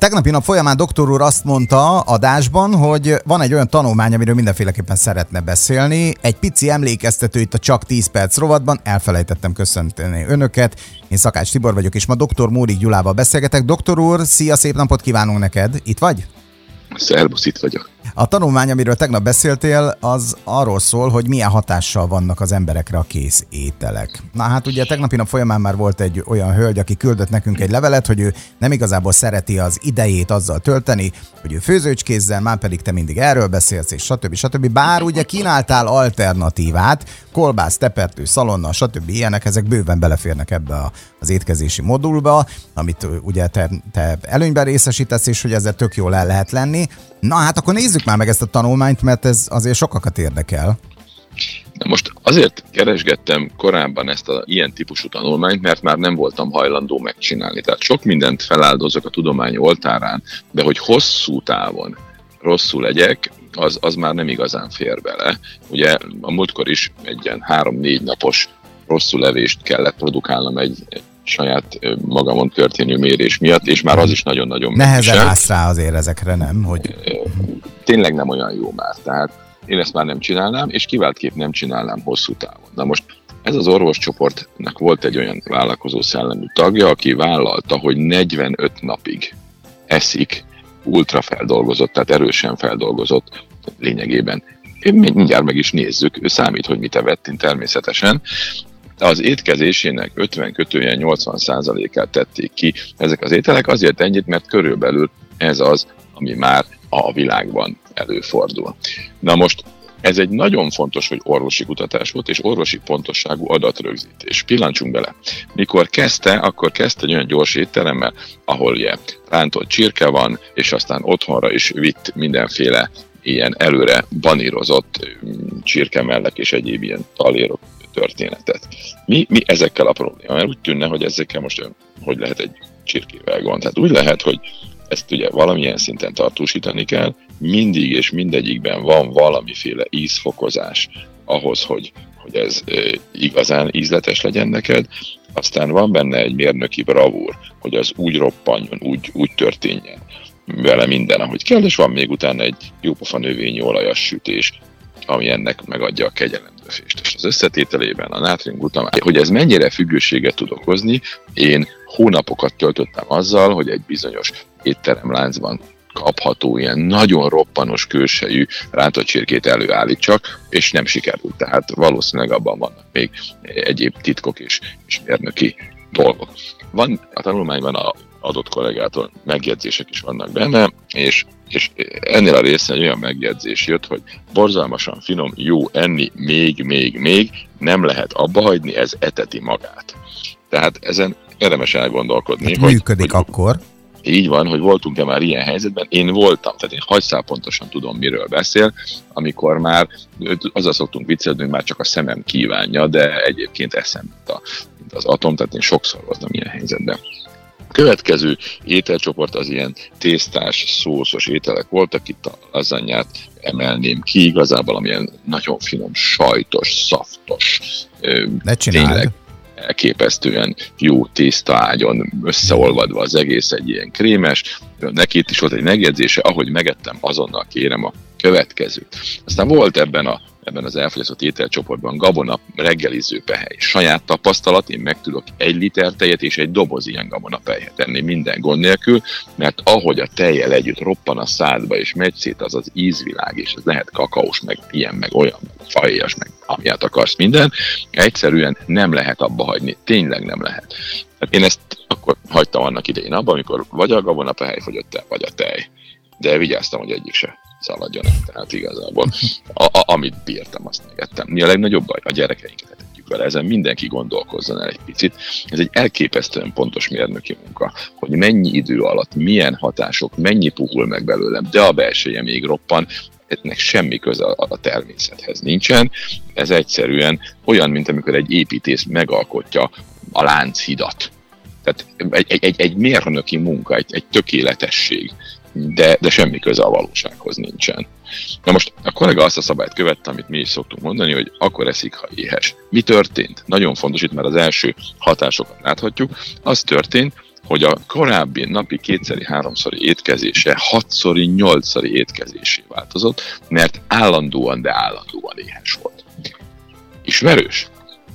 tegnapi nap folyamán doktor úr azt mondta adásban, hogy van egy olyan tanulmány, amiről mindenféleképpen szeretne beszélni. Egy pici emlékeztető itt a Csak 10 perc rovatban, elfelejtettem köszönteni önöket. Én Szakács Tibor vagyok, és ma dr. Móri Gyulával beszélgetek. Doktor úr, szia, szép napot kívánunk neked. Itt vagy? Szerbusz, itt vagyok. A tanulmány, amiről tegnap beszéltél, az arról szól, hogy milyen hatással vannak az emberekre a kész ételek. Na hát ugye tegnapi nap folyamán már volt egy olyan hölgy, aki küldött nekünk egy levelet, hogy ő nem igazából szereti az idejét azzal tölteni, hogy ő főzőcskézzel, már pedig te mindig erről beszélsz, és stb. stb. Bár ugye kínáltál alternatívát, kolbász, tepertő, szalonna, stb. ilyenek, ezek bőven beleférnek ebbe a, az étkezési modulba, amit ugye te, te előnyben részesítesz, és hogy ezzel tök jól el lehet lenni. Na hát akkor nézzük már meg ezt a tanulmányt, mert ez azért sokakat érdekel. Na most azért keresgettem korábban ezt a ilyen típusú tanulmányt, mert már nem voltam hajlandó megcsinálni. Tehát sok mindent feláldozok a tudomány oltárán, de hogy hosszú távon rosszul legyek, az, az már nem igazán fér bele. Ugye a múltkor is egy ilyen három-négy napos rosszul levést kellett produkálnom egy saját magamon történő mérés miatt, és már az is nagyon-nagyon Nehezen állsz rá azért ezekre, nem? Hogy... Tényleg nem olyan jó már, tehát én ezt már nem csinálnám, és kiváltképp nem csinálnám hosszú távon. Na most ez az orvoscsoportnak volt egy olyan vállalkozó szellemű tagja, aki vállalta, hogy 45 napig eszik ultrafeldolgozott, tehát erősen feldolgozott lényegében. Én mindjárt meg is nézzük, ő számít, hogy mit evett, én természetesen, az étkezésének 50 kötője 80%-át tették ki ezek az ételek, azért ennyit, mert körülbelül ez az, ami már a világban előfordul. Na most ez egy nagyon fontos, hogy orvosi kutatás volt, és orvosi pontosságú adatrögzítés. Pillancsunk bele. Mikor kezdte, akkor kezdte egy olyan gyors étteremmel, ahol ugye rántott csirke van, és aztán otthonra is vitt mindenféle ilyen előre banírozott mm, csirkemellek és egyéb ilyen talérok történetet. Mi, mi ezekkel a probléma? Mert úgy tűnne, hogy ezekkel most hogy lehet egy csirkével gond. Tehát úgy lehet, hogy ezt ugye valamilyen szinten tartósítani kell, mindig és mindegyikben van valamiféle ízfokozás ahhoz, hogy, hogy ez igazán ízletes legyen neked, aztán van benne egy mérnöki bravúr, hogy az úgy roppanjon, úgy, úgy történjen vele minden, ahogy kell, és van még utána egy jópofa növényi olajas sütés, ami ennek megadja a kegyelemdöfést. És az összetételében a nátriumglutamád, hogy ez mennyire függőséget tud okozni, én hónapokat töltöttem azzal, hogy egy bizonyos étteremláncban kapható ilyen nagyon roppanos kősejű rántott előállítsak, és nem sikerült. Tehát valószínűleg abban vannak még egyéb titkok és, és mérnöki dolgok. Van a tanulmányban a adott kollégától megjegyzések is vannak benne, és, és ennél a részen egy olyan megjegyzés jött, hogy borzalmasan finom, jó enni, még, még, még, nem lehet abba hagyni, ez eteti magát. Tehát ezen érdemes elgondolkodni. Hát hogy, működik hogy, akkor. Így van, hogy voltunk-e már ilyen helyzetben. Én voltam, tehát én hagyszál pontosan tudom, miről beszél, amikor már azzal szoktunk viccelni, hogy már csak a szemem kívánja, de egyébként eszem, mint, a, mint az atom, tehát én sokszor voltam ilyen helyzetben. Következő ételcsoport az ilyen tésztás, szószos ételek voltak, itt a lazanyát emelném ki, igazából amilyen nagyon finom, sajtos, szaftos, ne tényleg elképesztően jó tészta ágyon összeolvadva az egész egy ilyen krémes. Neki itt is volt egy megjegyzése, ahogy megettem, azonnal kérem a következőt. Aztán volt ebben a ebben az elfogyasztott ételcsoportban gabona reggeliző pehely. Saját tapasztalat, én meg tudok egy liter tejet és egy doboz ilyen gabona pehelyet tenni minden gond nélkül, mert ahogy a tejjel együtt roppan a szádba és megy szét az az ízvilág, és ez lehet kakaós, meg ilyen, meg olyan, meg meg amilyet akarsz minden, egyszerűen nem lehet abba hagyni, tényleg nem lehet. Hát én ezt akkor hagytam annak idején abban, amikor vagy a gabona pehely fogyott el, vagy a tej. De vigyáztam, hogy egyik se szaladjon. Tehát igazából a, a, amit bírtam, azt megettem. Mi a legnagyobb baj? A gyerekeinket etetjük vele. Ezen mindenki gondolkozzon el egy picit. Ez egy elképesztően pontos mérnöki munka, hogy mennyi idő alatt, milyen hatások, mennyi puhul meg belőlem, de a belseje még roppan, ennek semmi köze a természethez nincsen. Ez egyszerűen olyan, mint amikor egy építész megalkotja a lánchidat. Tehát egy, egy, egy mérnöki munka, egy, egy tökéletesség de, de semmi köze a valósághoz nincsen. Na most a kollega azt a szabályt követte, amit mi is szoktunk mondani, hogy akkor eszik, ha éhes. Mi történt? Nagyon fontos itt, mert az első hatásokat láthatjuk. Az történt, hogy a korábbi napi kétszeri, háromszori étkezése hatszori, nyolcszori étkezésé változott, mert állandóan, de állandóan éhes volt. Ismerős?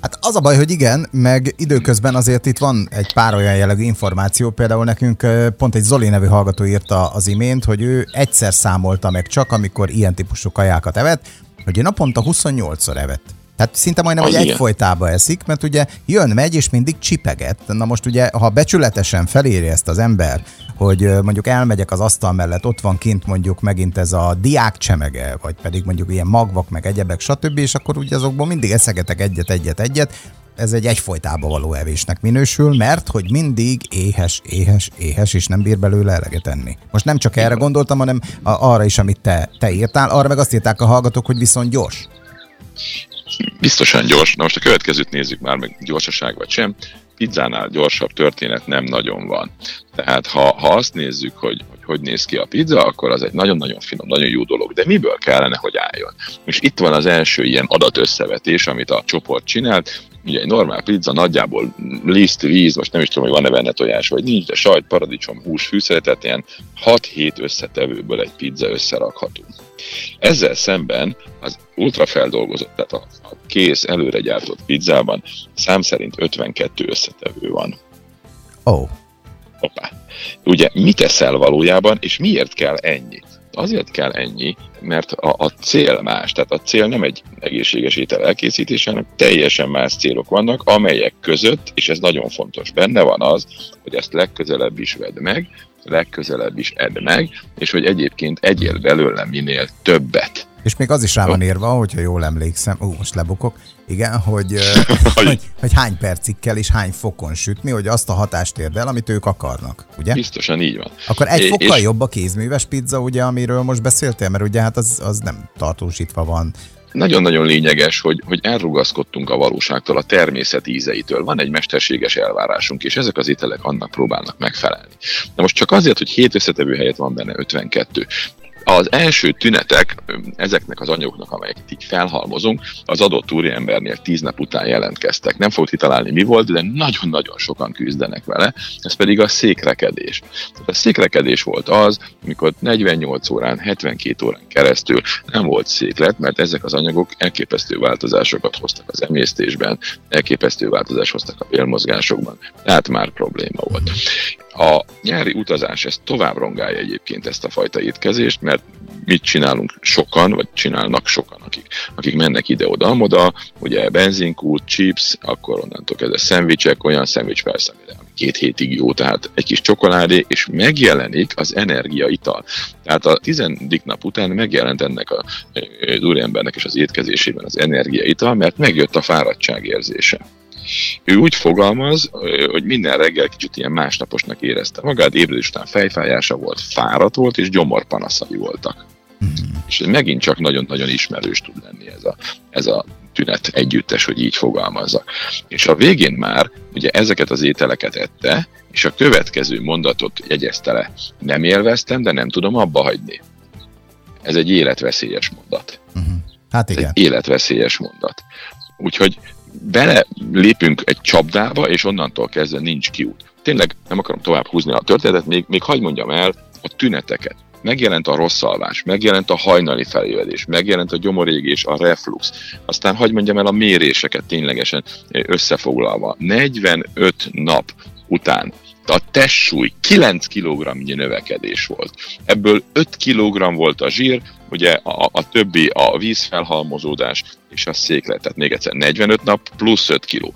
Hát az a baj, hogy igen, meg időközben azért itt van egy pár olyan jellegű információ, például nekünk pont egy Zoli nevű hallgató írta az imént, hogy ő egyszer számolta meg csak, amikor ilyen típusú kajákat evett, hogy ő naponta 28-szor evett. Tehát szinte majdnem, hogy egyfolytába eszik, mert ugye jön, megy, és mindig csipeget. Na most ugye, ha becsületesen feléri ezt az ember, hogy mondjuk elmegyek az asztal mellett, ott van kint mondjuk megint ez a diák csemege, vagy pedig mondjuk ilyen magvak, meg egyebek, stb., és akkor ugye azokból mindig eszegetek egyet, egyet, egyet, ez egy egyfolytába való evésnek minősül, mert hogy mindig éhes, éhes, éhes, és nem bír belőle eleget enni. Most nem csak erre gondoltam, hanem arra is, amit te, te írtál, arra meg azt írták a hallgatók, hogy viszont gyors biztosan gyors. Na most a következőt nézzük már, meg gyorsaság vagy sem. Pizzánál gyorsabb történet nem nagyon van. Tehát ha, ha azt nézzük, hogy, hogy hogy néz ki a pizza, akkor az egy nagyon-nagyon finom, nagyon jó dolog. De miből kellene, hogy álljon? És itt van az első ilyen adatösszevetés, amit a csoport csinált. Ugye egy normál pizza nagyjából liszt, víz, most nem is tudom, hogy van-e benne tojás, vagy nincs, de sajt, paradicsom, hús, fűszeretet, ilyen 6-7 összetevőből egy pizza összerakható. Ezzel szemben az ultrafeldolgozott, tehát a, a kész, előre gyártott pizzában szám szerint 52 összetevő van. Ó. Oh. Hoppá. Ugye mit eszel valójában, és miért kell ennyi? Azért kell ennyi, mert a, a cél más, tehát a cél nem egy egészséges étel elkészítése, hanem teljesen más célok vannak, amelyek között, és ez nagyon fontos, benne van az, hogy ezt legközelebb is vedd meg, legközelebb is edd meg, és hogy egyébként egyél belőle minél többet. És még az is rá van írva, hogyha jól emlékszem, ú, most lebukok, igen, hogy, hogy, hogy hány percig kell és hány fokon sütni, hogy azt a hatást érd el, amit ők akarnak, ugye? Biztosan így van. Akkor egy fokkal és... jobb a kézműves pizza, ugye, amiről most beszéltél, mert ugye hát az, az nem tartósítva van nagyon-nagyon lényeges, hogy, hogy elrugaszkodtunk a valóságtól, a természet ízeitől. Van egy mesterséges elvárásunk, és ezek az ételek annak próbálnak megfelelni. Na most csak azért, hogy 7 összetevő helyett van benne 52. Az első tünetek ezeknek az anyagoknak, amelyeket így felhalmozunk, az adott úriembernél tíz nap után jelentkeztek. Nem fogok kitalálni, mi volt, de nagyon-nagyon sokan küzdenek vele, ez pedig a székrekedés. Tehát a székrekedés volt az, amikor 48 órán, 72 órán keresztül nem volt széklet, mert ezek az anyagok elképesztő változásokat hoztak az emésztésben, elképesztő változást hoztak a bélmozgásokban, tehát már probléma volt. A nyári utazás ezt tovább rongálja egyébként ezt a fajta étkezést, mert mit csinálunk sokan, vagy csinálnak sokan, akik, akik mennek ide-oda-amoda, ugye benzinkút, chips, akkor onnantól kezdve szendvicsek, olyan szendvics persze, két hétig jó, tehát egy kis csokoládé, és megjelenik az energiaital. Tehát a tizedik nap után megjelent ennek a, az úriembernek és az étkezésében az energiaital, mert megjött a fáradtság érzése. Ő úgy fogalmaz, hogy minden reggel kicsit ilyen másnaposnak érezte magát, ébredés után fejfájása volt, fáradt volt, és gyomorpanaszai voltak. Mm-hmm. És megint csak nagyon-nagyon ismerős tud lenni ez a, ez a tünet együttes, hogy így fogalmazza. És a végén már ugye ezeket az ételeket ette, és a következő mondatot jegyezte le. Nem élveztem, de nem tudom abba hagyni. Ez egy életveszélyes mondat. Uh-huh. Hát igen. Ez egy életveszélyes mondat. Úgyhogy bele lépünk egy csapdába, és onnantól kezdve nincs kiút. Tényleg nem akarom tovább húzni a történetet, még, még hagyd mondjam el a tüneteket. Megjelent a rossz alvás, megjelent a hajnali felévedés, megjelent a gyomorégés, a reflux. Aztán hagyd mondjam el a méréseket ténylegesen összefoglalva. 45 nap után a testsúly 9 kg növekedés volt. Ebből 5 kg volt a zsír, ugye a, a többi a vízfelhalmozódás és a széklet, tehát még egyszer 45 nap plusz 5 kg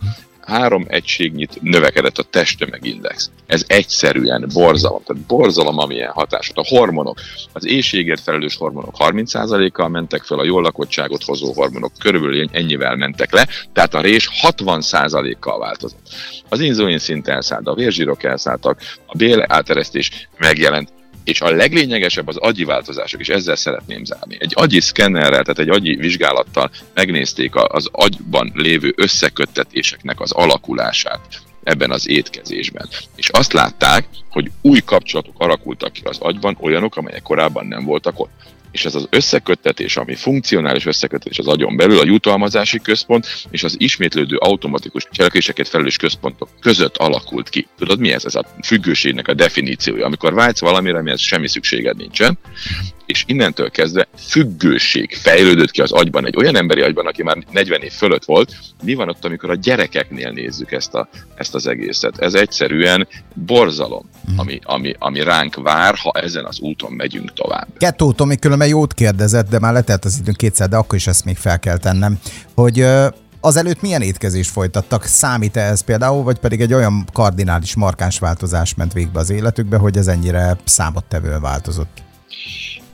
három egységnyit növekedett a testtömegindex. Ez egyszerűen borzalom. Tehát borzalom, amilyen hatásot. A hormonok, az éjségért felelős hormonok 30%-kal mentek fel, a jól lakottságot hozó hormonok körülbelül ennyivel mentek le, tehát a rés 60%-kal változott. Az inzulin szint elszállt, a vérzsírok elszálltak, a bél áteresztés megjelent, és a leglényegesebb az agyi változások, és ezzel szeretném zárni. Egy agyi szkennerrel, tehát egy agyi vizsgálattal megnézték az agyban lévő összeköttetéseknek az alakulását ebben az étkezésben. És azt látták, hogy új kapcsolatok alakultak ki az agyban, olyanok, amelyek korábban nem voltak ott. És ez az összeköttetés, ami funkcionális összeköttetés az agyon belül, a jutalmazási központ és az ismétlődő automatikus cselekvéseket felelős központok között alakult ki. Tudod, mi ez? Ez a függőségnek a definíciója. Amikor vágysz valamire, amihez semmi szükséged nincsen, és innentől kezdve függőség fejlődött ki az agyban, egy olyan emberi agyban, aki már 40 év fölött volt. Mi van ott, amikor a gyerekeknél nézzük ezt, a, ezt az egészet? Ez egyszerűen borzalom, mhm. ami, ami, ami ránk vár, ha ezen az úton megyünk tovább. Kettó, Tomi különben jót kérdezett, de már letelt az időnk kétszer, de akkor is ezt még fel kell tennem, hogy Azelőtt milyen étkezést folytattak? Számít-e ez például, vagy pedig egy olyan kardinális markáns változás ment végbe az életükbe, hogy ez ennyire számottevően változott?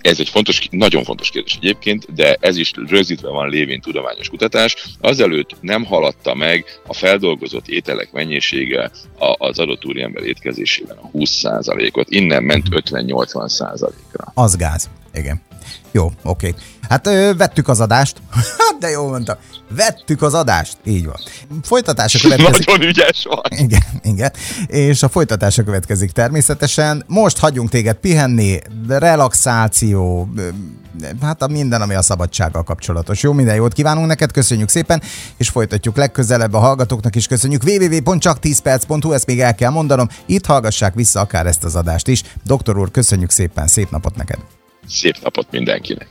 Ez egy fontos, nagyon fontos kérdés egyébként, de ez is rögzítve van lévén tudományos kutatás. Azelőtt nem haladta meg a feldolgozott ételek mennyisége az adott úriember étkezésében a 20%-ot, innen ment 50-80%-ra. Az gáz, igen. Jó, oké. Okay. Hát ö, vettük az adást. Hát, de jó mondta. Vettük az adást. Így van. Folytatása következik. Nagyon ügyes vagy. Igen, igen. És a folytatása következik természetesen. Most hagyunk téged pihenni, relaxáció, hát a minden, ami a szabadsággal kapcsolatos. Jó, minden jót kívánunk neked, köszönjük szépen, és folytatjuk legközelebb a hallgatóknak is köszönjük. www.csak10perc.hu, ezt még el kell mondanom, itt hallgassák vissza akár ezt az adást is. Doktor úr, köszönjük szépen, szép napot neked! Szép napot mindenkinek!